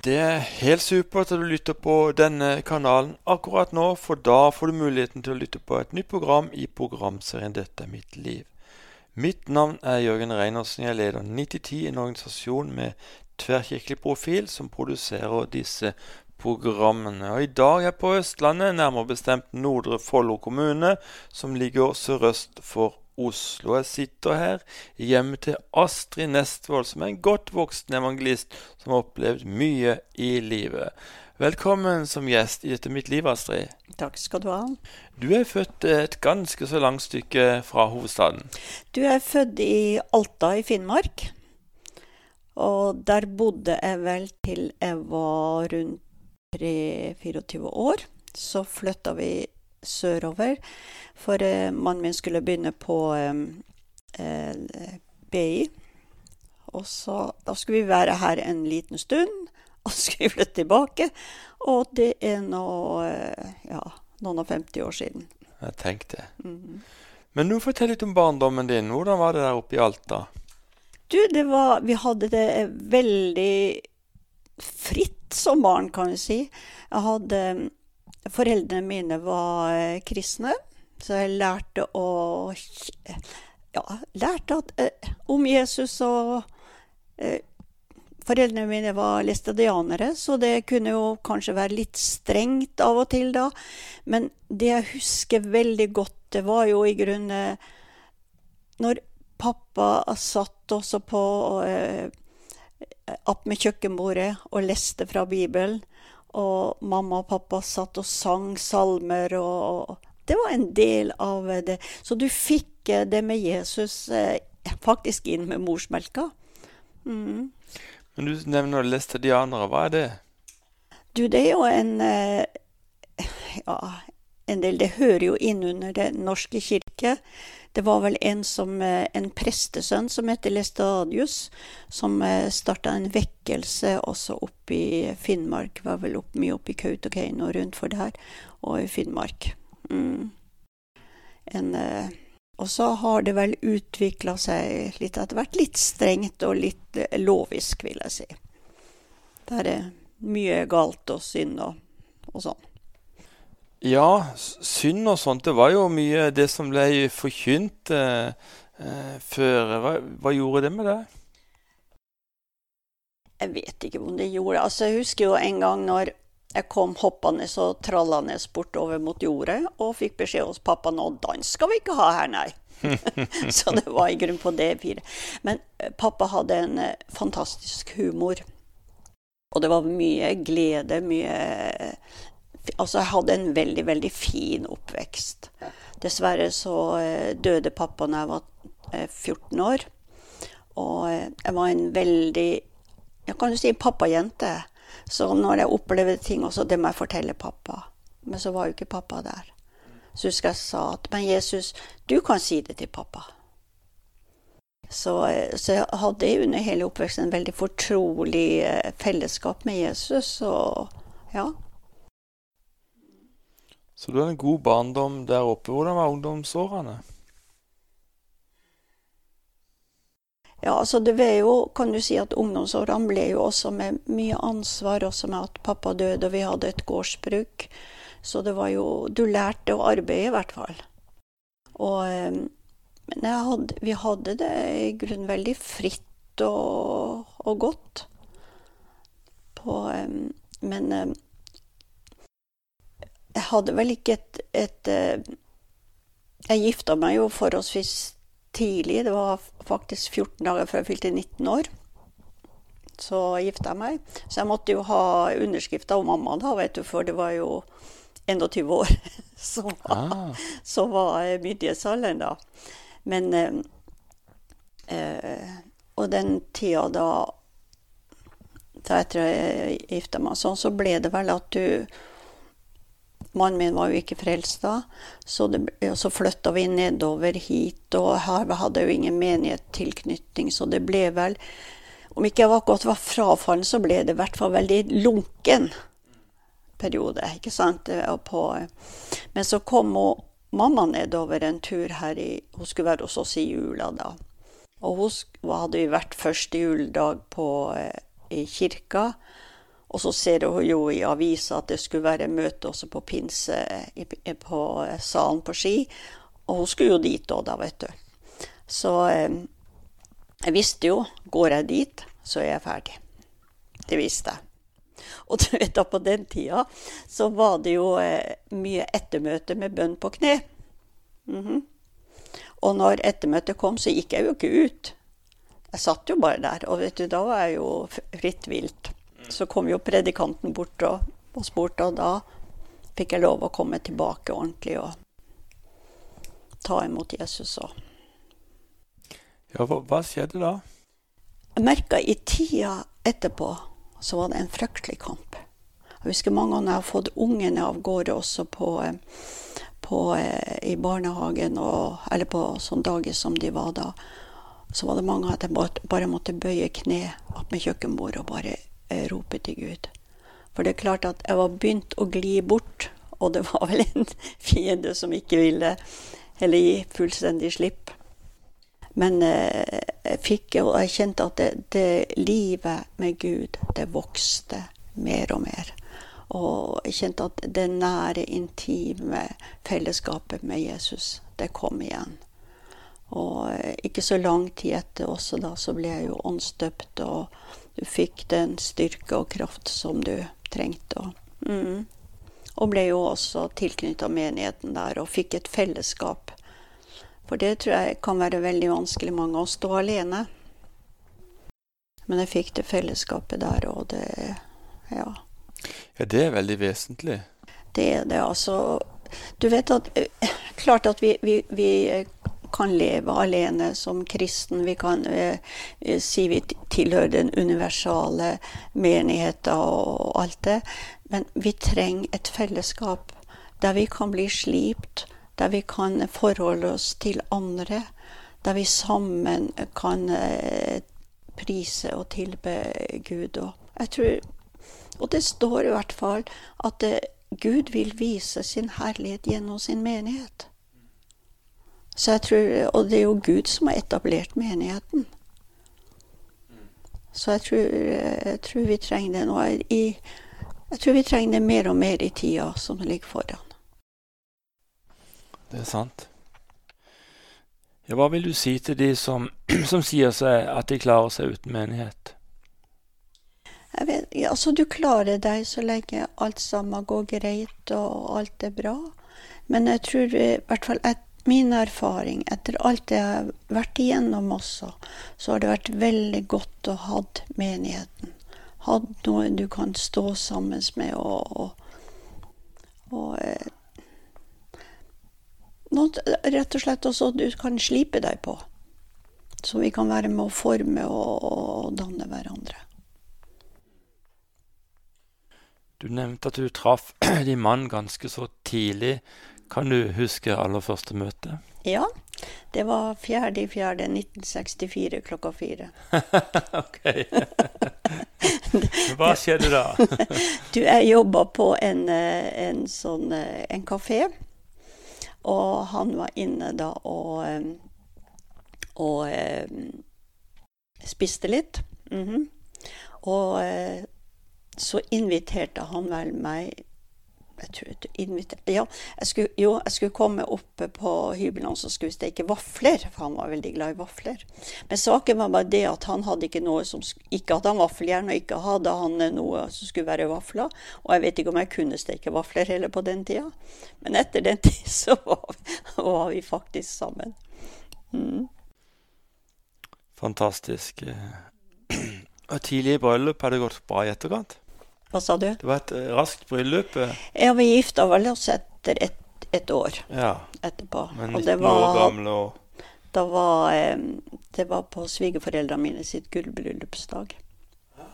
Det er helt supert at du lytter på denne kanalen akkurat nå, for da får du muligheten til å lytte på et nytt program i programserien 'Dette er mitt liv'. Mitt navn er Jørgen Reinersen. Jeg leder 9010, en organisasjon med tverrkirkelig profil som produserer disse programmene. Og I dag er jeg på Østlandet, nærmere bestemt Nordre Follo kommune, som ligger sørøst for Oslo. Jeg sitter her hjemme til Astrid Nestvold, som er en godt voksen evangelist som har opplevd mye i livet. Velkommen som gjest i dette mitt liv, Astrid. Takk skal du ha. Du er født et ganske så langt stykke fra hovedstaden. Du er født i Alta i Finnmark. Og der bodde jeg vel til jeg var rundt 3-24 år. Så flytta vi sørover, for eh, mannen min skulle begynne på eh, eh BI. Og så Da skulle vi være her en liten stund. og så skulle vi flytte tilbake. Og det er nå eh, ja, noen og 50 år siden. Jeg tenkte. Mm. Men nå fortell litt om barndommen din. Hvordan var det der oppe i Alta? Du, det var Vi hadde det veldig fritt som barn, kan vi si. Jeg hadde Foreldrene mine var eh, kristne, så jeg lærte å Ja, lærte at, eh, om Jesus og Foreldrene mine var læstadianere, så det kunne jo kanskje være litt strengt av og til da. Men det jeg husker veldig godt, det var jo i grunnen Når pappa satt også på eh, med kjøkkenbordet og leste fra Bibelen, og mamma og pappa satt og sang salmer og Det var en del av det. Så du fikk eh, det med Jesus eh, faktisk inn med morsmelka. Mm. Men du nevner læstadianere. Hva er det? Du, det er jo en eh, Ja, en del Det hører jo inn under Den norske kirke. Det var vel en, som, eh, en prestesønn som heter Lestadius, som eh, starta en vekkelse også oppe i Finnmark. Var vel opp, mye oppe i Kautokeino og rundt for der, og i Finnmark. Mm. En og så har det vel utvikla seg litt etter hvert. Litt strengt og litt eh, lovisk, vil jeg si. Der er mye galt og synd og, og sånn. Ja, synd og sånt. Det var jo mye det som ble forkynt eh, eh, før. Hva, hva, gjorde det med det? Jeg vet ikke om det gjorde Altså, Jeg husker jo en gang når jeg kom hoppende og trallende bortover mot jordet og fikk beskjed hos pappa nå dans skal vi ikke ha her, nei. så det var i grunnen på det fire. Men eh, pappa hadde en eh, fantastisk humor. Og det var mye glede, mye Altså, jeg hadde en veldig, veldig fin oppvekst. Dessverre så eh, døde pappa da jeg var 14 år. Og jeg var en veldig Jeg kan jo si pappajente. Så når jeg opplevde ting også, det må jeg fortelle pappa. Men så var jo ikke pappa der. Så husker jeg sa at Men Jesus, du kan si det til pappa. Så, så jeg hadde under hele oppveksten en veldig fortrolig eh, fellesskap med Jesus. Og ja. Så du har en god barndom der oppe. Hvordan var ungdomsårene? Ja, altså det var jo, kan du si at Ungdomsårene ble jo også med mye ansvar, også med at pappa døde og vi hadde et gårdsbruk. Så det var jo Du lærte å arbeide, i hvert fall. Og eh, Men hadde, vi hadde det i grunnen veldig fritt og, og godt. På, eh, men eh, jeg hadde vel ikke et, et Jeg gifta meg jo forholdsvis tidlig. Det var faktisk 14 dager før jeg fylte 19 år. Så gifta jeg meg. Så jeg måtte jo ha underskrift av mamma da, vet du, for det var jo 21 år som var, ah. som var myndighetsalderen da. Men eh, eh, Og den tida da da etter jeg gifta meg sånn, så ble det vel at du Mannen min var jo ikke frelst da, så, det, så flytta vi nedover hit. Og her hadde jo ingen menighetstilknytning, så det ble vel Om ikke jeg akkurat var frafallen, så ble det i hvert fall veldig lunken periode. ikke sant? På, men så kom hun, mamma nedover en tur her i Hun skulle være hos oss i jula da. Og hun hadde vi vært første juledag på, eh, i kirka. Og så ser hun jo i avisa at det skulle være møte også på pinse på salen på Ski. Og hun skulle jo dit òg, da, vet du. Så eh, jeg visste jo går jeg dit, så er jeg ferdig. Det visste jeg. Og du vet da, på den tida så var det jo eh, mye ettermøte med bønn på kne. Mm -hmm. Og når ettermøtet kom, så gikk jeg jo ikke ut. Jeg satt jo bare der. Og vet du, da var jeg jo fritt vilt. Så kom jo predikanten bort og, og spurte, og da fikk jeg lov å komme tilbake ordentlig og ta imot Jesus Og. Ja, hva, hva, skjedde da? Jeg merka i tida etterpå så var det en fryktelig kamp. Jeg husker mange ganger jeg har fått ungene av gårde også på, på, eh, i barnehagen, og, eller på sånne dager som de var da. Så var det mange at jeg bare måtte bøye kne opp med kjøkkenbordet og bare eh, rope til Gud. For det er klart at jeg var begynt å gli bort, og det var vel en fiende som ikke ville heller gi fullstendig slipp. Men eh, jeg fikk og jeg kjente at det, det, livet med Gud, det vokste mer og mer. Og jeg kjente at det nære, intime fellesskapet med Jesus, det kom igjen. Og eh, ikke så lang tid etter også da, så ble jeg jo åndsdøpt, og du fikk den styrke og kraft som du trengte. Mm. og ble jo også tilknytta menigheten der, og fikk et fellesskap for det tror jeg kan være veldig vanskelig mange å stå alene. Men jeg fikk det fellesskapet der, og det Ja. Ja, det er veldig vesentlig. Det er det, altså. Du vet at eh, Klart at vi, vi, vi kan leve alene som kristen. Vi kan eh, eh si vi tilhører den universale menigheten og alt det. Men vi trenger et fellesskap der vi kan bli slipt der vi kan forholde oss til andre. Der vi sammen kan eh, prise og tilbe Gud. Og, jeg tror, og det står i hvert fall at Gud vil vise sin herlighet gjennom sin menighet. Så jeg tror, Og det er jo Gud som har etablert menigheten. Så jeg tror, jeg tror vi trenger det nå. Jeg tror vi trenger det mer og mer i tida som ligger foran. Det er sant. Ja, hva vil du si til de som, som sier seg at de klarer seg uten menighet? Jeg vet, altså Du klarer deg så lenge alt sammen går greit og alt er bra. Men jeg tror i hvert fall et, min erfaring etter alt jeg har vært igjennom også, så har det vært veldig godt å ha menigheten. Hatt noe du kan stå sammen med og, og, og eh, noe rett og slett også du kan slipe deg på. Så vi kan være med å forme og, og danne hverandre. Du nevnte at du traff din mann ganske så tidlig. Kan du huske aller første møte? Ja. Det var 4.4.1964 klokka fire. ok. Hva skjedde da? du, jeg jobba på en, eh, en sånn eh, en kafé og han var inne da og, og spiste litt. Mm -hmm. Og eh, så inviterte han vel meg jeg tror inviter, ja, jeg skulle, jo, jeg skulle komme opp på hybelen og skulle steke vafler, for han var veldig glad i vafler. Men saken var bare det at han hadde ikke noe som Ikke hadde han vaffeljern, og ikke hadde han noe som skulle være vafler. Og jeg vet ikke om jeg kunne steke vafler heller på den tida. Men etter den tid så var vi, var vi faktisk sammen. Mm. Fantastisk. Og tidlig i bryllup har det gått bra i etterkant? Hva sa du? Det var et uh, raskt bryllup. Uh. Ja, vi gifta vel oss etter et, et år ja. etterpå. Men 19 var, år gamle og da var, Det var på svigerforeldrene mine sitt gullbryllupsdag.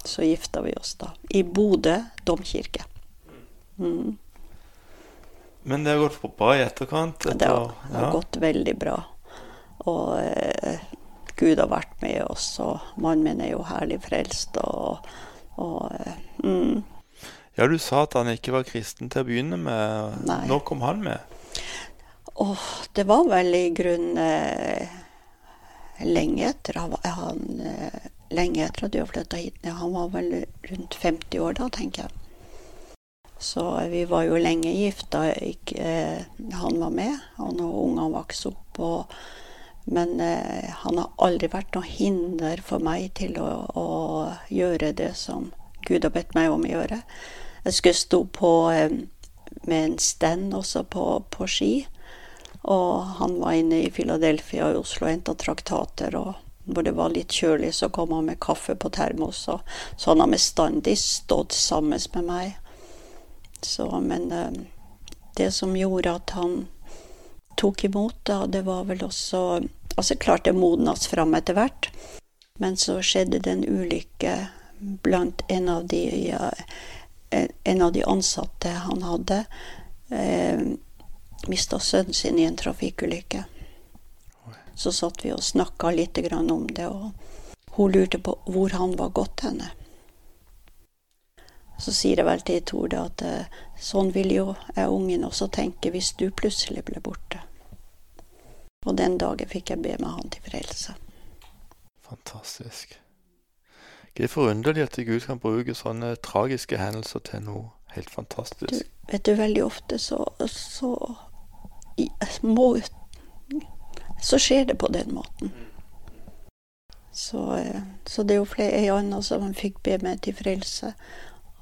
Så gifta vi oss da. I Bodø domkirke. Mm. Men det har gått bra i etterkant? Etter, det har, det har ja. gått veldig bra. Og eh, Gud har vært med oss, og mannen min er jo herlig frelst. og og, mm. Ja, du sa at han ikke var kristen til å begynne med. Nei. Når kom han med? Åh, det var vel i grunnen eh, lenge etter han, eh, lenge etter at du har flytta hit. Han var vel rundt 50 år da, tenker jeg. Så vi var jo lenge gifta. eh, han var med, og når ungene vokste opp. Og, men eh, han har aldri vært noe hinder for meg til å, å, gjøre det som Gud har bedt meg om å gjøre. Jeg skulle stå på eh, med en stand også på, på ski. Og han var inne i Philadelphia og Oslo og henta traktater. og hvor det var litt kjølig, så kom han med kaffe på termos. Og, så han har bestandig stått sammen med meg. Så, men eh, det som gjorde at han tok imot, da, det var vel også Altså klart det modnes fram etter hvert, men så skjedde det en ulykke blant en av de, ja, en av de ansatte han hadde. Eh, Mista sønnen sin i en trafikkulykke. Så satt vi og snakka litt om det, og hun lurte på hvor han var gått henne. Så sier jeg vel til Tor at eh, sånn vil jo jeg ungen også tenke hvis du plutselig ble borte. Og den dagen fikk jeg be med han til frelse. Fantastisk. Det er forunderlig at Gud kan bruke sånne tragiske hendelser til noe helt fantastisk. Du, vet du, veldig ofte så, så må Så skjer det på den måten. Så, eh, så det er jo flere andre som fikk be meg til frelse.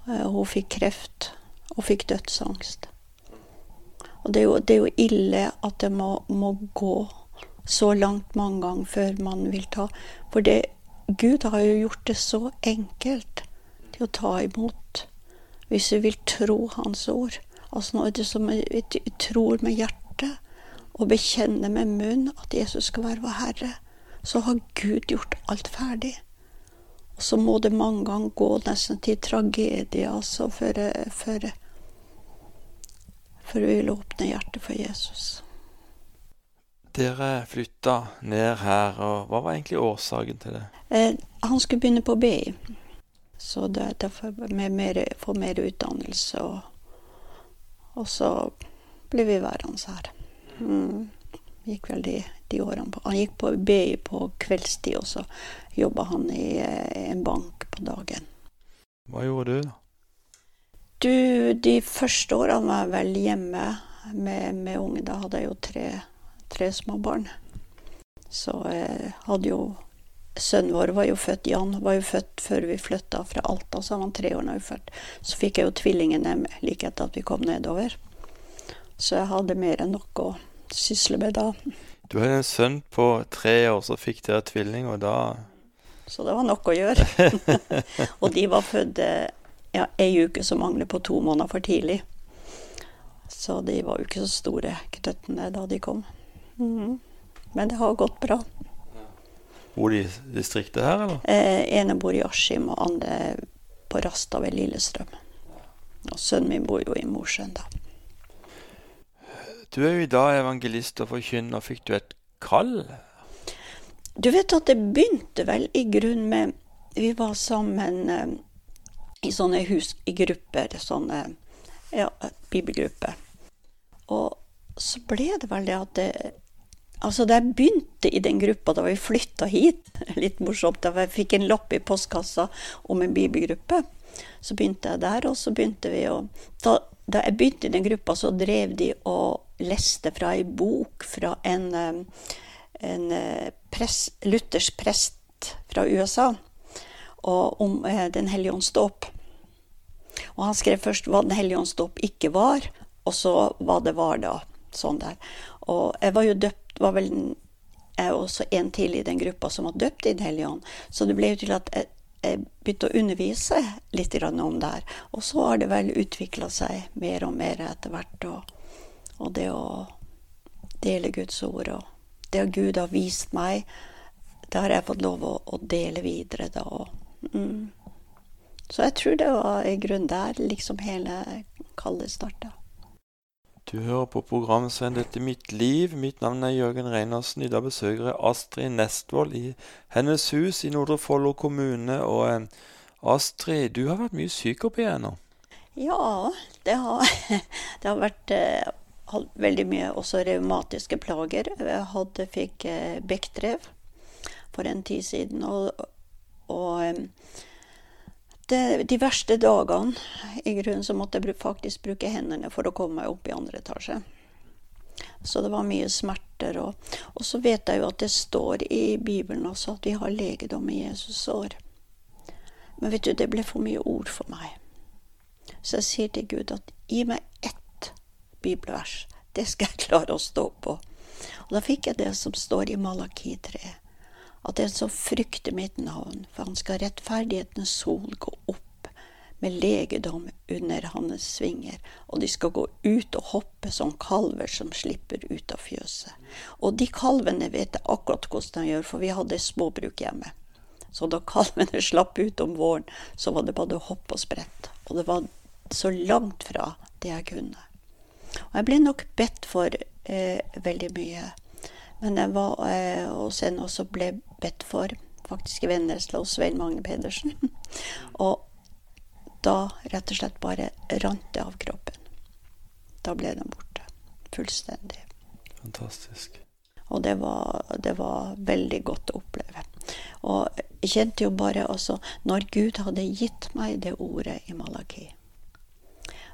Eh, hun fikk kreft og fikk dødsangst. Og det er jo, det er jo ille at det må, må, gå så langt mange ganger før man vil ta For det, Gud har jo gjort det så enkelt til å ta imot, hvis vi vil tro Hans ord. Altså når det som vi tror med hjertet og bekjenner med munn at Jesus skal være vår Herre, så har Gud gjort alt ferdig. Og så må det mange ganger gå nesten til tragedie altså, før, før, før vi vil åpne hjertet for Jesus. Dere flytta ned her, og hva var egentlig årsaken til det? Eh, han skulle begynne på BI, så det er derfor med mer, få mer utdannelse. Og, og så ble vi værende her. Mm gikk vel de, de årene på. Han gikk på BI på kveldstid, og så jobba han i eh, en bank på dagen. Hva gjorde du, da? Du, de første årene var jeg vel hjemme med, med unge. Da hadde jeg jo tre, tre små barn. Så jeg hadde jo Sønnen vår var jo født Jan var jo født før vi flytta fra Alta, så han var tre år da vi født. Så fikk jeg jo tvillingene like etter at vi kom nedover. Så jeg hadde mer enn nok å sysle med da. Du har en sønn på tre år, så fikk dere tvilling, og da Så det var nok å gjøre. og de var født eh, ja, ei uke som mangler på to måneder for tidlig. Så de var jo ikke så store knøttene da de kom. Mm. Men det har gått bra. Bor de i distriktet her, eller? Eh, ene bor i Askim, og andre på Rasta ved Lillestrøm. Og sønnen min bor jo i Mosjøen, da. Du er jo i dag evangelist og forkynner. Fikk du et kall? Du vet at det begynte vel i grunn med Vi var sammen eh, i sånne hus i grupper, sånne ja, bibelgrupper. Og så ble det vel det at det, Altså, jeg begynte i den gruppa da vi flytta hit, litt morsomt, da jeg fikk en lapp i postkassa om en bibelgruppe, så begynte jeg der, og så begynte vi å Da, da jeg begynte i den gruppa, så drev de og leste fra ei bok fra en, en eh, press, luthersk prest fra USA om eh, Den hellige ånds dåp. Og han skrev først hva Den hellige ånds dåp ikke var, og så hva det var da. Sånn der. Og jeg var jo døpt var vel jeg er også en til i den gruppa som var døpt i Den hellige ånd. Så det ble jo til at jeg, jeg begynte å undervise litt om det her. Og så har det vel utvikla seg mer og mer etter hvert. Og og det å dele Guds ord og det Gud har vist meg, det har jeg fått lov å, å dele videre da. Mm. Så jeg tror det var i grunnen der liksom hele kallet starta. Du hører på programmet Dette mitt liv. Mitt navn er Jørgen Reinersen. I dag besøker jeg Astrid Nestvold i hennes hus i Nordre Follo kommune. Og eh, Astrid, du har vært mye syk opp igjennom nå? Ja, det har, det har vært eh, veldig mye også revmatiske plager. Jeg hadde, fikk eh, bekkdrev. for en tid siden. Og, og em, det, de verste dagene i grunnen så måtte jeg faktisk bruke hendene for å komme meg opp i andre etasje. Så det var mye smerter. Og, og så vet jeg jo at det står i Bibelen også at vi har legedom i Jesus år. Men vet du, det ble for mye ord for meg. Så jeg sier til Gud at gi meg ett bibelvers. Det skal jeg klare å stå på. Og da fikk jeg det som står i Malaki 3. At den som frykter mitt navn, for han skal rettferdighetens sol gå opp med legedom under hans svinger, og de skal gå ut og hoppe som kalver som slipper ut av fjøset. Og de kalvene vet jeg akkurat hvordan de gjør, for vi hadde småbruk hjemme. Så da kalvene slapp ut om våren, så var det bare å hoppe og sprette. Og det var så langt fra det jeg kunne. Og jeg ble nok bedt for eh, veldig mye. Men jeg var eh, hos en og så ble bedt for, faktisk i Vennesla hos Svein Magne Pedersen. og da rett og slett bare rant det av kroppen. Da ble den borte. Fullstendig. Fantastisk. Og det var, det var veldig godt å oppleve. Og jeg kjente jo bare også Når Gud hadde gitt meg det ordet i Malaki,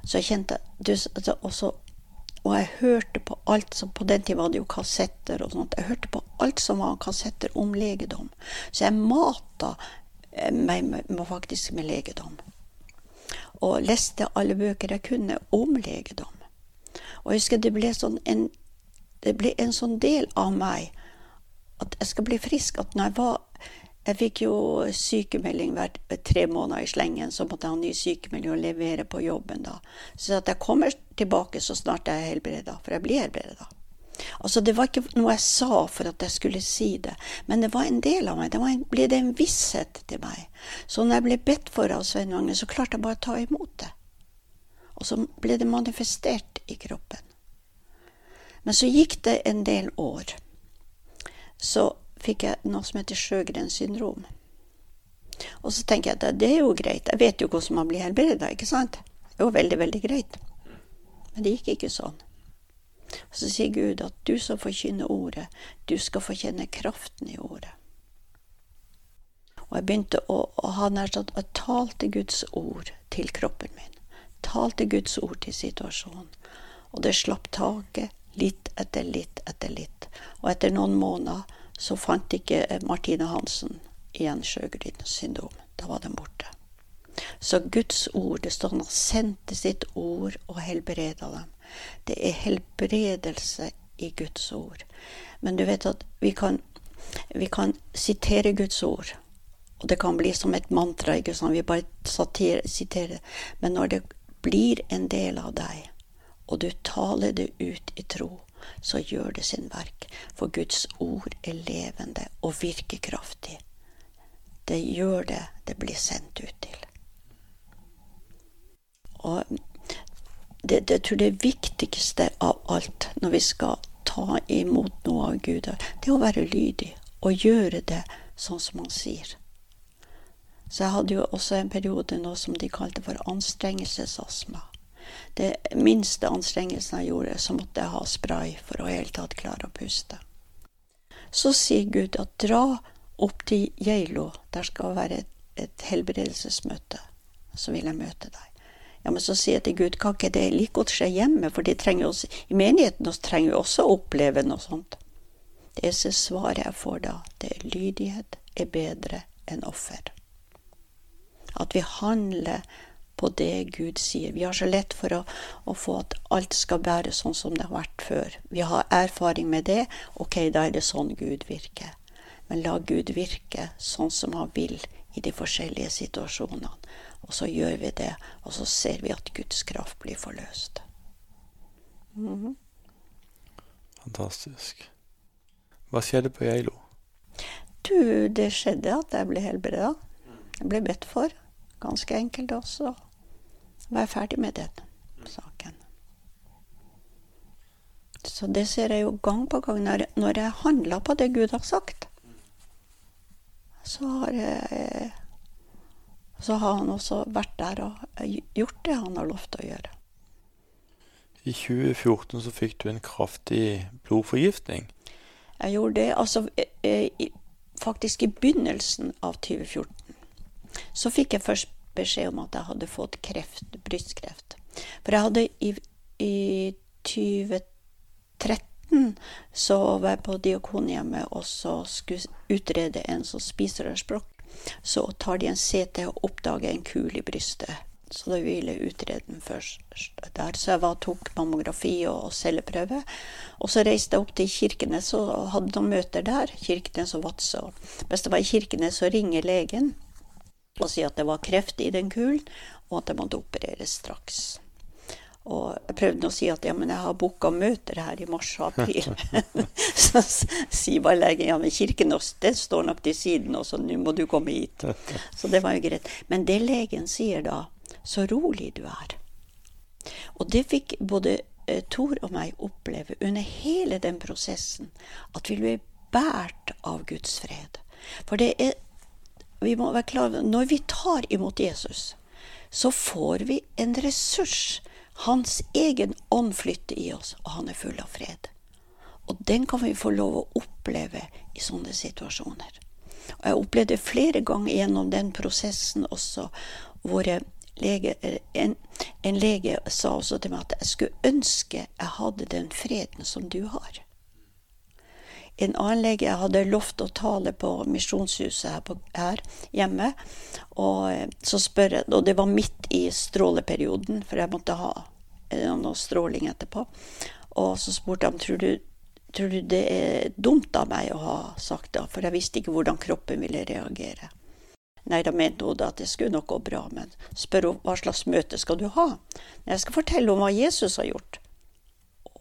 så kjente jeg altså, også, Og jeg hørte på alt som På den tiden var det jo kassetter og sånt. Jeg hørte på alt som var kassetter om legedom. Så jeg mata eh, meg med, faktisk med legedom. Og leste alle bøker jeg kunne om legedom. Og jeg husker det ble sånn en det ble en sånn del av meg at jeg skal bli frisk. At når jeg var Jeg fikk jo sykemelding hvert tre måneder i slengen, så måtte jeg ha ny sykemelding og levere på jobben da. Så at jeg kommer tilbake så snart jeg er helbreda, for jeg blir helbreda. Altså, det var ikke noe jeg sa for at jeg skulle si det, men det var en del av meg. Det en, ble det en visshet til meg. Så når jeg ble bedt for av Svein Magne, så klarte jeg bare å ta imot det. Og så ble det manifestert i kroppen. Men så gikk det en del år. Så fikk jeg noe som heter Sjøgrens syndrom. Og så tenker jeg at det er jo greit. Jeg vet jo hvordan man blir helbreda, ikke sant? Det jo veldig, veldig greit. Men det gikk ikke sånn. Og så sier Gud at du som forkynner ordet, du skal få kjenne kraften i ordet. Og jeg begynte å, å ha nær sagt Jeg talte Guds ord til kroppen min. Talte Guds ord til situasjonen. Og det slapp taket litt etter litt etter litt. Og etter noen måneder så fant ikke Martine Hansen igjen Sjøgrens syndrom. Da var den borte. Så Guds ord, det står han sendte sitt ord og helbreda dem. Det er helbredelse i Guds ord. Men du vet at vi kan, vi kan sitere Guds ord, og det kan bli som et mantra. ikke sant? Vi bare siterer. Men når det blir en del av deg, og du taler det ut i tro, så gjør det sin verk. For Guds ord er levende og virkekraftig. Det gjør det det blir sendt ut til. Og det, det jeg tror det viktigste av alt når vi skal ta imot noe av Gud, det er å være lydig og gjøre det sånn som han sier. Så jeg hadde jo også en periode nå som de kalte for anstrengelsesastma. Det minste anstrengelsen jeg gjorde, så måtte jeg ha spray for å i hele tatt klare å puste. Så sier Gud at dra opp til Geilo, der skal være et, et helbredelsesmøte. Så vil jeg møte deg. Ja, Men så sier jeg til Gud, kan ikke det like godt skje hjemme? For også, i menigheten også trenger vi også å oppleve noe sånt. Det eneste svaret jeg får da, det er lydighet er bedre enn offer. At vi handler på det Gud sier. Vi har så lett for å, å, få at alt skal være sånn som det har vært før. Vi har erfaring med det. Ok, da er det sånn Gud virker. Men la Gud virke sånn som han vil i de forskjellige situasjonene. Og så gjør vi det, og så ser vi at Guds kraft blir forløst. Mm -hmm. Fantastisk. Hva skjedde på Geilo? Du, det skjedde at jeg ble helbreda. Jeg ble bedt for. Ganske enkelt også. Var jeg ferdig med den saken. Så det ser jeg jo gang på gang. Når, når jeg handler på det Gud har sagt, så har jeg så har han også vært der og gjort det han har lovt å gjøre. I 2014 så fikk du en kraftig blodforgiftning. Jeg gjorde det. Altså, faktisk i begynnelsen av 2014 så fikk jeg først beskjed om at jeg hadde fått kreft, brystkreft. For jeg hadde i, i 2013 så var jeg på Diakonhjemmet og så skulle utrede en som spiserørsbrokk. Så tar de en CT og oppdager en kul i brystet. Så da ville jeg utrede den først der. Så jeg var, tok mammografi og celleprøve. Og så reiste jeg opp til Kirkenes og hadde noen møter der. Kirkenes og Vadsø. Hvis det var i Kirkenes, så ringer legen og si at det var kreft i den kulen, og at det måtte opereres straks. Og jeg prøvde å si at ja, men jeg har booka møter her i mars og april. så sier bare legen ja, men Kirkenes det står nok til siden, og så nå må du komme hit. Så det var jo greit. Men det legen sier da, så rolig du er. Og det fikk både eh, Tor og meg oppleve under hele den prosessen, at vi ble båret av Guds fred. For det er vi må være klar Når vi tar imot Jesus, så får vi en ressurs. Hans egen ånd flytter i oss, og han er full av fred. Og den kan vi få lov å oppleve i sånne situasjoner. Og jeg opplevde flere ganger gjennom den prosessen også hvor lege, en, en lege sa også til meg at jeg skulle ønske jeg hadde den freden som du har en annen lege jeg hadde lovt å tale på Misjonshuset her, her, hjemme. Og, eh, jeg, og det var midt i stråleperioden, for jeg måtte ha eh, noe stråling etterpå. Og så spurte han tror du tror du det er dumt av meg å ha sagt det, for jeg visste ikke hvordan kroppen ville reagere. Nei, da mente hun at det skulle nok gå bra, men spør hun hva slags møte skal du ha? Jeg skal fortelle om hva Jesus har gjort.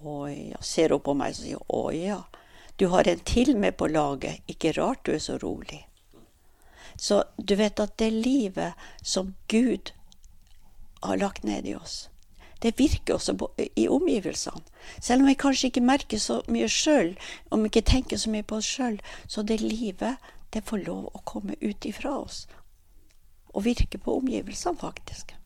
Og jeg ser hun på meg og sier å ja. Du har en til med på laget. Ikke rart du er så rolig. Så du vet at det livet som Gud har lagt ned i oss, det virker også i omgivelsene. Selv om vi kanskje ikke merker så mye sjøl, om vi ikke tenker så mye på oss sjøl, så det livet, det får lov å komme ut ifra oss. Og virke på omgivelsene, faktisk.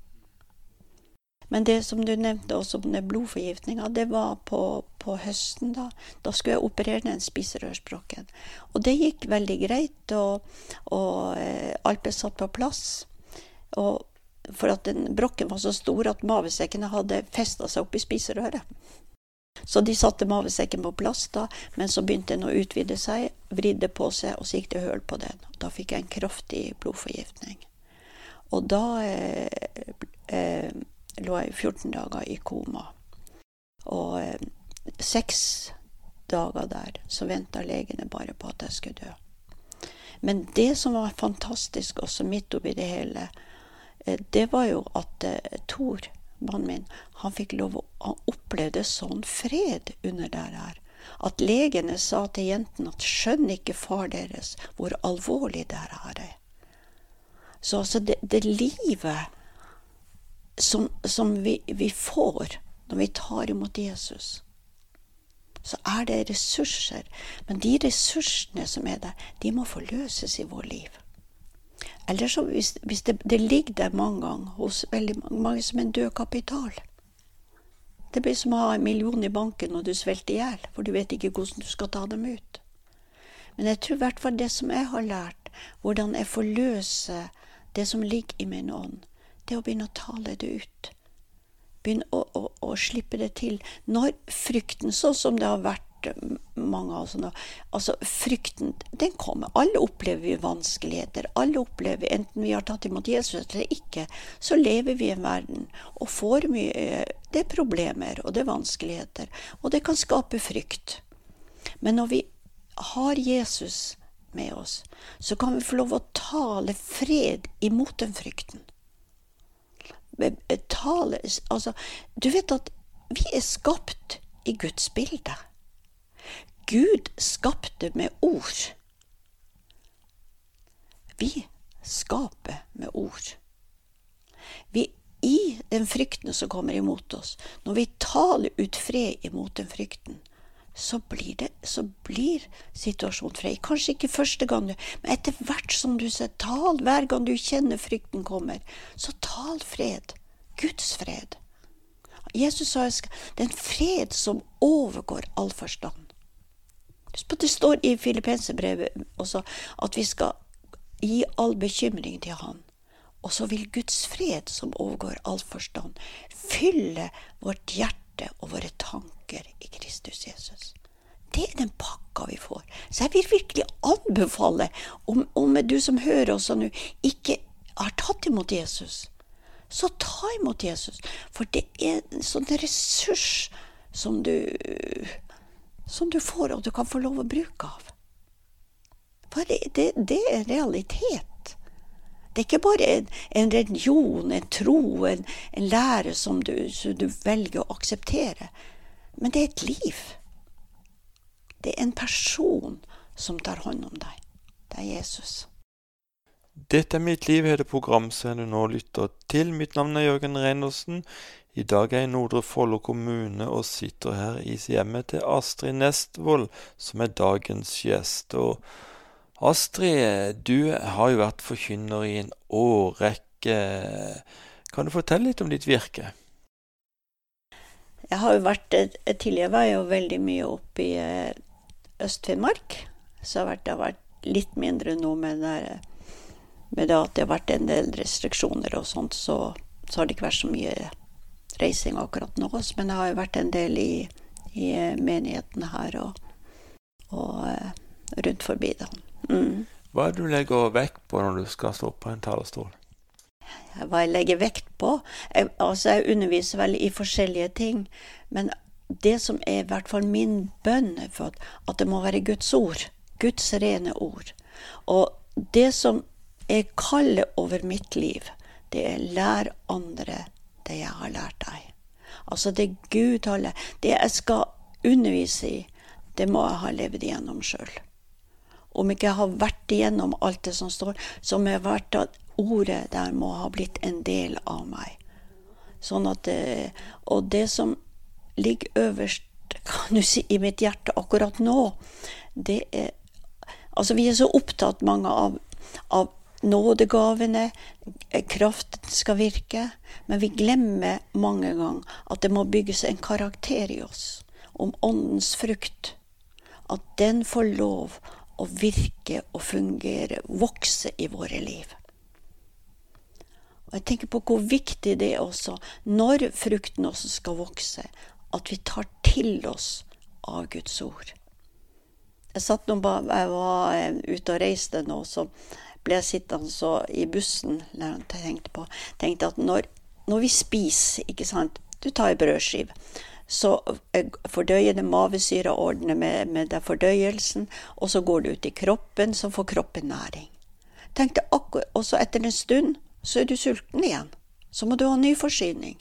Men det som du nevnte også den blodforgiftninga, det var på, på, høsten. Da Da skulle jeg operere den spiserørsbrokken. Og det gikk veldig greit, og, og eh, alt ble satt på plass. Og for at den brokken var så stor at mavesekkene hadde festa seg opp i spiserøret. Så de satte mavesekken på plass, da, men så begynte den å utvide seg, vridde på seg, og så gikk det høl på den. Da fikk jeg en kraftig blodforgiftning. Og da eh, eh, lå jeg 14 dager i koma. Og eh, seks dager der så venta legene bare på at jeg skulle dø. Men det som var fantastisk også midt oppi det hele, eh, det var jo at eh, Tor, mannen min, han fikk lov å Han opplevde sånn fred under det her. At legene sa til jentene at skjønner ikke far deres hvor alvorlig det her er. Så altså, det, det livet som, som vi, vi, får når vi tar imot Jesus, så er det ressurser. Men de ressursene som er der, de må forløses i vår liv. Eller så hvis, hvis det, det, ligger der mange ganger hos veldig mange som en død kapital. Det blir som å ha en million i banken når du svelter i hjel, for du vet ikke hvordan du skal ta dem ut. Men jeg tror i hvert fall det som jeg har lært, hvordan jeg forløser det som ligger i min ånd, det å begynne å tale det ut. Begynne å, å, å slippe det til. Når frykten, sånn som det har vært eh, mange av oss nå Altså, frykten, den kommer. Alle opplever vanskeligheter. Alle opplever, enten vi har tatt imot Jesus eller ikke, så lever vi i en verden og får mye Det er problemer, og det er vanskeligheter. Og det kan skape frykt. Men når vi har Jesus med oss, så kan vi få lov å tale fred imot den frykten tale Altså, du vet at vi er skapt i Guds bilde. Gud skapte med ord. Vi skaper med ord. Vi i den frykten som kommer imot oss, når vi taler ut fred imot den frykten, så blir, det, så blir situasjonen fred. Kanskje ikke første gang, men etter hvert som du ser tal, hver gang du kjenner frykten kommer, så tal fred. Guds fred. Jesus sa det er en fred som overgår all forstand. Det står i filippenserbrevet også at vi skal gi all bekymring til Han. Og så vil Guds fred, som overgår all forstand, fylle vårt hjerte og våre tanker i Kristus Jesus. Det er den pakka vi får. Så jeg vil virkelig anbefale, om, om du som hører oss nå, ikke har tatt imot Jesus, så ta imot Jesus. For det er en sånn ressurs som du, som du får, og du kan få lov å bruke av. For det, det, det er realitet. Det er ikke bare en, religion, en tro, en, en lære som du, du velger å akseptere. Men det er et liv. Det er en person som tar hånd om deg. Det er Jesus. Dette er mitt liv, heter programserien du nå lytter til. Mitt navn er Jørgen Reinersen. I dag er jeg i Nordre Follo kommune og sitter her i hjemmet til Astrid Nestvold, som er dagens gjest. Og Astrid, du har jo vært forkynner i en årrekke. Kan du fortelle litt om ditt virke? Jeg har jo vært, Tidligere var jeg jo veldig mye oppe i eh, Øst-Finnmark. Så har det vært litt mindre nå med det med det at det har vært en del restriksjoner og sånt, så, så har det ikke vært så mye reising akkurat nå. Men det har jo vært en del i, i menigheten her og, og rundt forbi. da. Hva er det du legger vekt på når du skal stå på en talerstol? Hva jeg legger vekt på? Jeg, altså, jeg underviser vel i forskjellige ting. Men det som er i hvert fall min bønn, er for at, det må være Guds ord. Guds rene ord. Og det som jeg kaller over mitt liv, det er lær andre det jeg har lært deg. Altså det Gud har lært Det jeg skal undervise i, det må jeg ha levd igjennom sjøl. Om ikke jeg har vært igjennom alt det som står, så må jeg vært at ordet der må ha blitt en del av meg. Sånn at Og det som ligger øverst kan du si, i mitt hjerte akkurat nå, det er Altså, vi er så opptatt, mange, av, av nådegavene, kraften skal virke. Men vi glemmer mange ganger at det må bygges en karakter i oss om åndens frukt. At den får lov å virke og fungere, vokse i våre liv. Og Jeg tenker på hvor viktig det er også, når frukten også skal vokse, at vi tar til oss av Guds ord. Jeg satt nå jeg var eh, ute og reiste nå, så ble jeg sittende i bussen jeg tenkte på, tenkte at når, når vi spiser, ikke sant Du tar ei brødskive. Så eh, fordøyer det ordner med, med fordøyelsen, og så går det ut i kroppen, så får kroppen næring. Tenk deg akkurat, Og så etter en stund så er du sulten igjen. Så må du ha ny forsyning.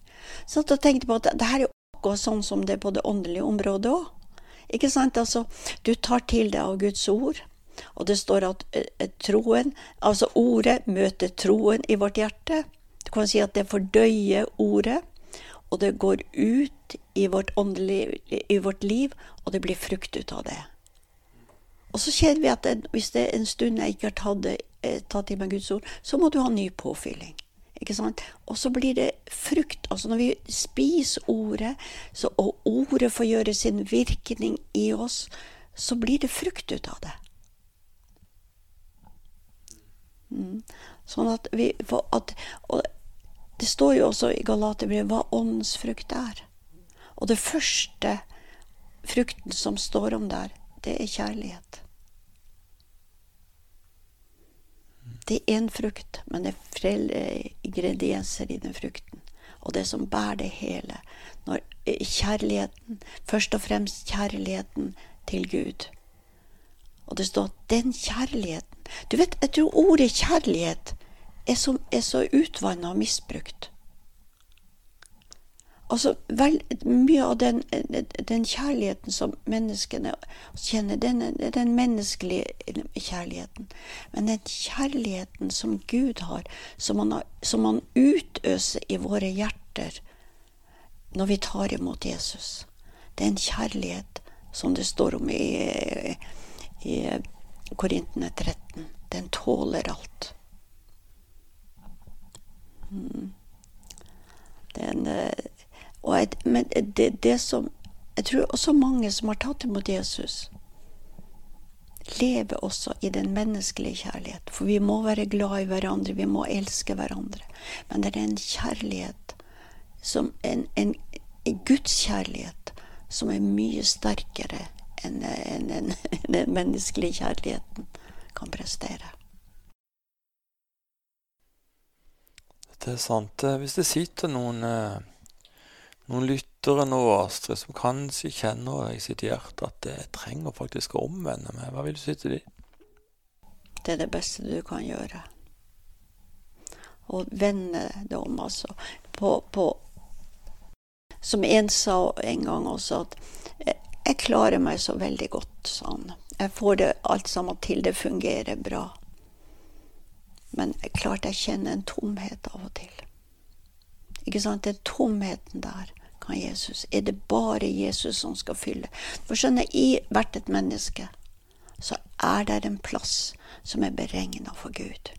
Så da tenkte på at det her er akkurat sånn som det er på det åndelige området òg. Ikke sant? Altså, du tar til deg av Guds ord. Og det står at eh, troen, altså ordet, møter troen i vårt hjerte. Du kan si at det fordøyer ordet, og det går ut i vårt, i vårt liv, og det blir frukt ut av det. Og så kjenner vi at det, hvis det er en stund jeg ikke har tatt, det, tatt i meg Guds ord, så må du ha ny påfylling. Ikke sant? Og så blir det frukt. Altså når vi spiser ordet, så, og ordet får gjøre sin virkning i oss, så blir det frukt ut av det. Mm. Sånn at vi at, Og det står jo også i Galaterbrevet hva åndens frukt er. Og det første frukten som står om der, det er kjærlighet. Det er én frukt, men det er flere ingredienser i den frukten. Og det som bærer det hele. Når kjærligheten, først og fremst kjærligheten til Gud. Og det står at den kjærligheten du vet, jeg tror ordet kjærlighet er så, er så utvanna og misbrukt. Altså, vel, Mye av den, den, kjærligheten som menneskene kjenner, den er den menneskelige kjærligheten. Men den kjærligheten som Gud har, som han, som han utøser i våre hjerter når vi tar imot Jesus, det er en kjærlighet som det står om i, i Korintene 13. Den tåler alt. Mm. Den, jeg, men det, det, som Jeg tror også mange som har tatt imot Jesus, lever også i den menneskelige kjærlighet. For vi må være glad i hverandre, vi må elske hverandre. Men det er en kjærlighet som en, en, en Guds kjærlighet som er mye sterkere enn en, en, den menneskelige kjærligheten kan prestere. Det er sant. Hvis det sitter noen, eh, noen lyttere nå, Astrid, som kanskje kjenner i sitt hjerte at jeg trenger faktisk å omvende meg, hva vil du si til dem? Det er det beste du kan gjøre. Å vende det om, altså. På, på Som en sa en gang også, at jeg klarer meg så veldig godt sånn. Jeg får det alt sammen til, det fungerer bra. Men klart jeg kjenner en tomhet av og til. Ikke sant? Den tomheten der kan Jesus Er det bare Jesus som skal fylle? For skjønner, i hvert et menneske så er det en plass som er beregna for Gud.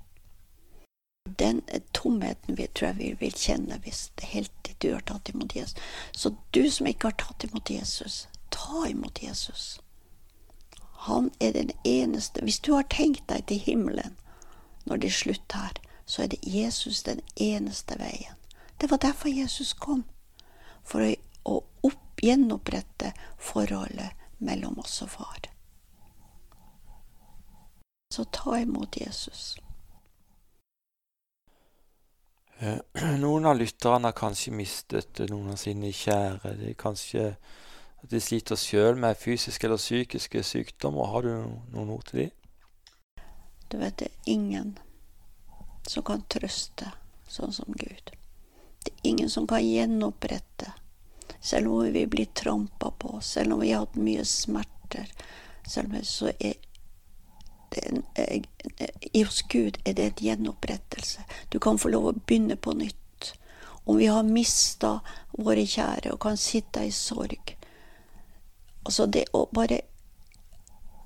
Den tomheten vi, tror jeg vi vil kjenne hvis det helt du har tatt imot Jesus. Så du som ikke har tatt imot Jesus, ta imot Jesus. Han er den eneste Hvis du har tenkt deg til himmelen, når det slutter her, så er det Jesus den eneste veien. Det var derfor Jesus kom. For å, å opp, gjenopprette forholdet mellom oss og far. Så ta imot Jesus. Eh, noen av lytterne har kanskje mistet noen av sine kjære. De kanskje at de sliter sjøl med fysiske eller psykiske sykdommer. Har du noen ord til dem? Du vet, det er ingen som kan trøste sånn som Gud. Ingen som kan gjenopprette. Selv om vi blir trampa på, selv om vi har hatt mye smerter, selv om så er det, hos Gud er det et gjenopprettelse. Du kan få lov å begynne på nytt. Om vi har mista våre kjære og kan sitte i sorg. Altså det å bare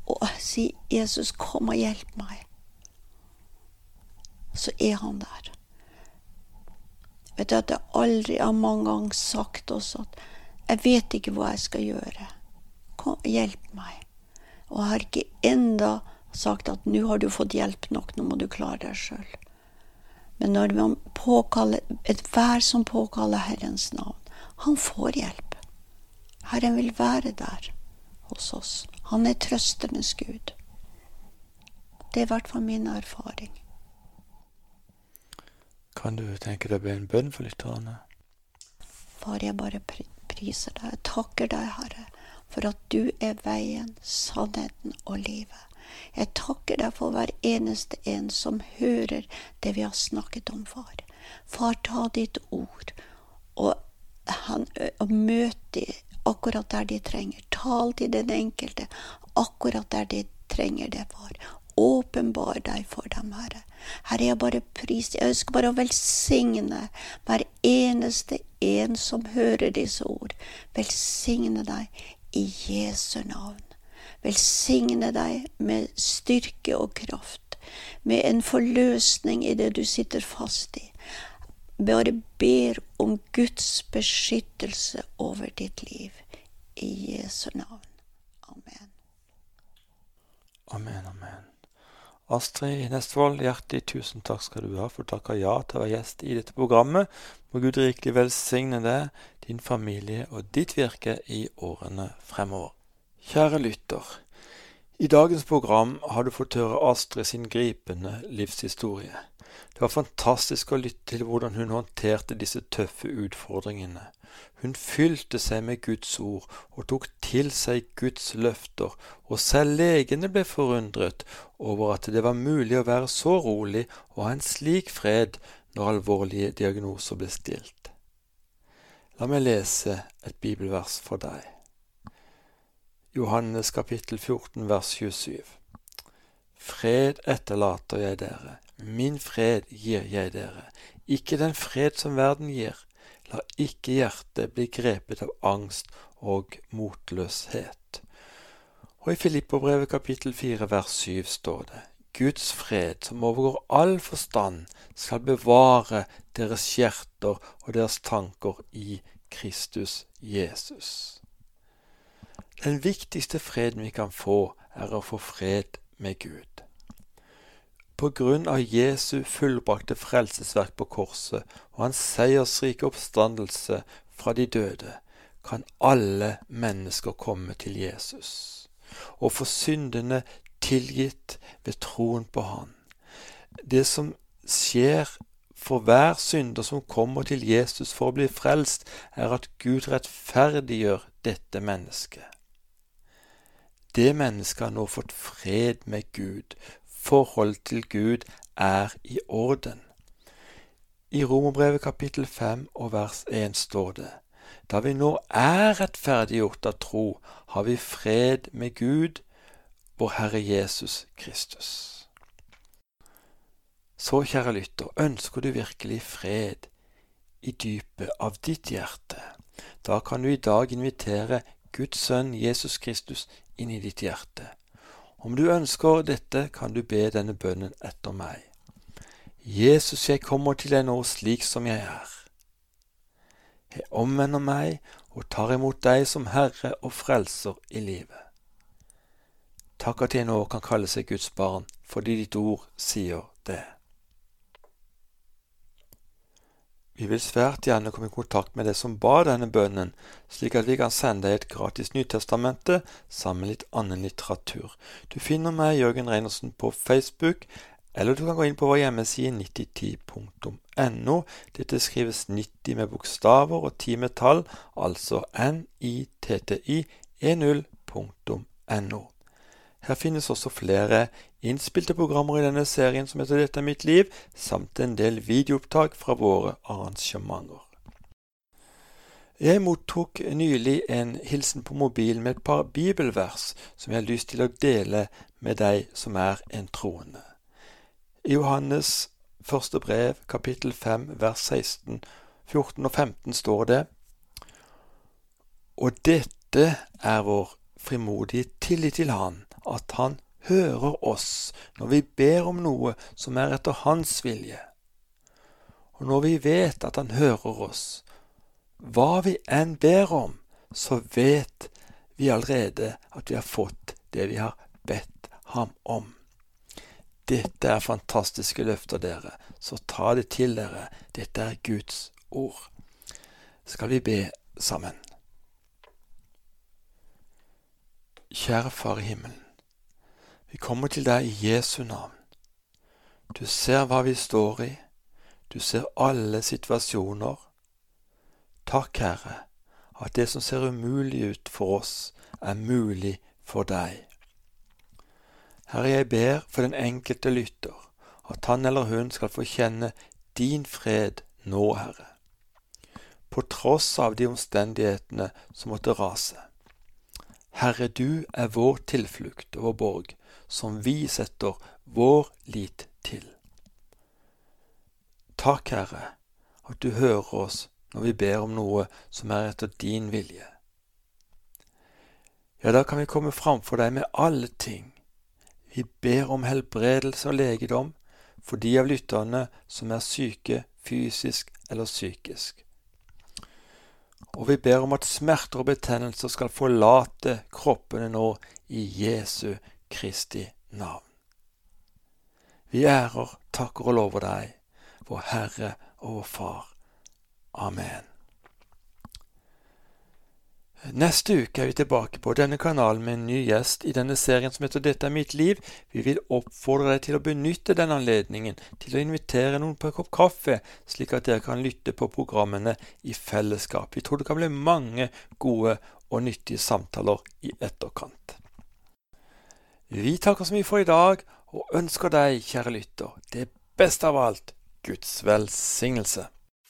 å si 'Jesus, kom og hjelp meg' så er han der. Vet du at jeg aldri har mange ganger sagt også at jeg vet ikke hva jeg skal gjøre. Kom, hjelp meg. Og jeg har ikke enda sagt at nå har du fått hjelp nok, nå må du klare deg sjøl. Men når man påkaller Enhver som påkaller Herrens navn, han får hjelp. Herren vil være der hos oss. Han er trøsternes Gud. Det er i hvert fall min erfaring. Kan du tenke deg å be en bønn for lytterne? Far, jeg bare priser deg. Jeg takker deg, Herre, for at du er veien, sannheten og livet. Jeg takker deg for hver eneste en som hører det vi har snakket om, far. Far, ta ditt ord og, han, og møt dem akkurat der de trenger. Tal til den enkelte akkurat der de trenger det, far. Åpenbar deg for dem, Herre. Herre, jeg bare priser jeg ønsker bare å velsigne hver eneste en som hører disse ord. Velsigne deg i Jesu navn. Velsigne deg med styrke og kraft, med en forløsning i det du sitter fast i. Bare ber om Guds beskyttelse over ditt liv. I Jesu navn. Amen. Amen, amen. Astrid Nestvold, hjertelig tusen takk skal du ha for å takke ja til å være gjest i dette programmet. Må Gud rikelig velsigne deg, din familie og ditt virke i årene fremover. Kjære lytter. I dagens program har du fått høre Astrid sin gripende livshistorie. Det var fantastisk å lytte til hvordan hun håndterte disse tøffe utfordringene. Hun fylte seg med Guds ord og tok til seg Guds løfter, og selv legene ble forundret over at det var mulig å være så rolig og ha en slik fred når alvorlige diagnoser ble stilt. La meg lese et bibelvers for deg. Johannes kapittel 14 vers 27. Fred etterlater jeg dere, min fred gir jeg dere, ikke den fred som verden gir. La ikke hjertet bli grepet av angst og motløshet. Og i Filippobrevet kapittel 4 vers 7 står det Guds fred, som overgår all forstand, skal bevare deres hjerter og deres tanker i Kristus Jesus. Den viktigste freden vi kan få, er å få fred med Gud. På grunn av Jesu fullbrakte frelsesverk på korset og hans seiersrike oppstandelse fra de døde, kan alle mennesker komme til Jesus og få syndene tilgitt ved troen på Han. Det som skjer for hver synder som kommer til Jesus for å bli frelst, er at Gud rettferdiggjør dette mennesket. Det mennesket har nå fått fred med Gud. Forholdet til Gud er i orden. I Romerbrevet kapittel 5 og vers 1 står det:" Da vi nå er rettferdiggjort av tro, har vi fred med Gud, vår Herre Jesus Kristus. Så, kjære lytter, ønsker du virkelig fred i dypet av ditt hjerte? Da kan du i dag invitere Guds sønn Jesus Kristus inn i ditt hjerte. Om du ønsker dette, kan du be denne bønnen etter meg. Jesus, jeg kommer til deg nå slik som jeg er. Jeg omvender meg og tar imot deg som Herre og Frelser i livet. Takk at jeg nå kan kalle seg Guds barn, fordi ditt ord sier det. Vi vil svært gjerne komme i kontakt med deg som ba denne bønnen, slik at vi kan sende deg et gratis Nytestamente sammen med litt annen litteratur. Du finner meg, Jørgen Reinersen, på Facebook, eller du kan gå inn på vår hjemmeside 9010.no. Dette skrives 90 med bokstaver og 10 med tall, altså nitti 10.no. Her finnes også flere innspilte programmer i denne serien som heter Dette er mitt liv, samt en del videoopptak fra våre arrangementer. Jeg mottok nylig en hilsen på mobilen med et par bibelvers som jeg har lyst til å dele med deg som er en troende. I Johannes første brev, kapittel 5, vers 16, 14 og 15 står det:" Og dette er vår frimodige tillit til Han, at Han hører oss når vi ber om noe som er etter Hans vilje. Og når vi vet at Han hører oss, hva vi enn ber om, så vet vi allerede at vi har fått det vi har bedt Ham om. Dette er fantastiske løfter, dere, så ta det til dere. Dette er Guds ord. Skal vi be sammen? Kjære Far i himmelen. Vi kommer til deg i Jesu navn. Du ser hva vi står i, du ser alle situasjoner. Takk, Herre, at det som ser umulig ut for oss, er mulig for deg. Herre, jeg ber for den enkelte lytter, at han eller hun skal få kjenne din fred nå, Herre, på tross av de omstendighetene som måtte rase. Herre, du er vår tilflukt og vår borg, som vi setter vår lit til. Takk, Herre, at du hører oss når vi ber om noe som er etter din vilje. Ja, da kan vi komme framfor deg med alle ting. Vi ber om helbredelse og legedom for de av lytterne som er syke fysisk eller psykisk. Og vi ber om at smerter og betennelser skal forlate kroppene nå i Jesu Kristi navn. Vi ærer, takker og lover deg, vår Herre og vår Far. Amen. Neste uke er vi tilbake på denne kanalen med en ny gjest i denne serien som heter Dette er mitt liv. Vi vil oppfordre deg til å benytte denne anledningen til å invitere noen på en kopp kaffe, slik at dere kan lytte på programmene i fellesskap. Vi tror det kan bli mange gode og nyttige samtaler i etterkant. Vi takker så mye for i dag, og ønsker deg, kjære lytter, det beste av alt Guds velsignelse.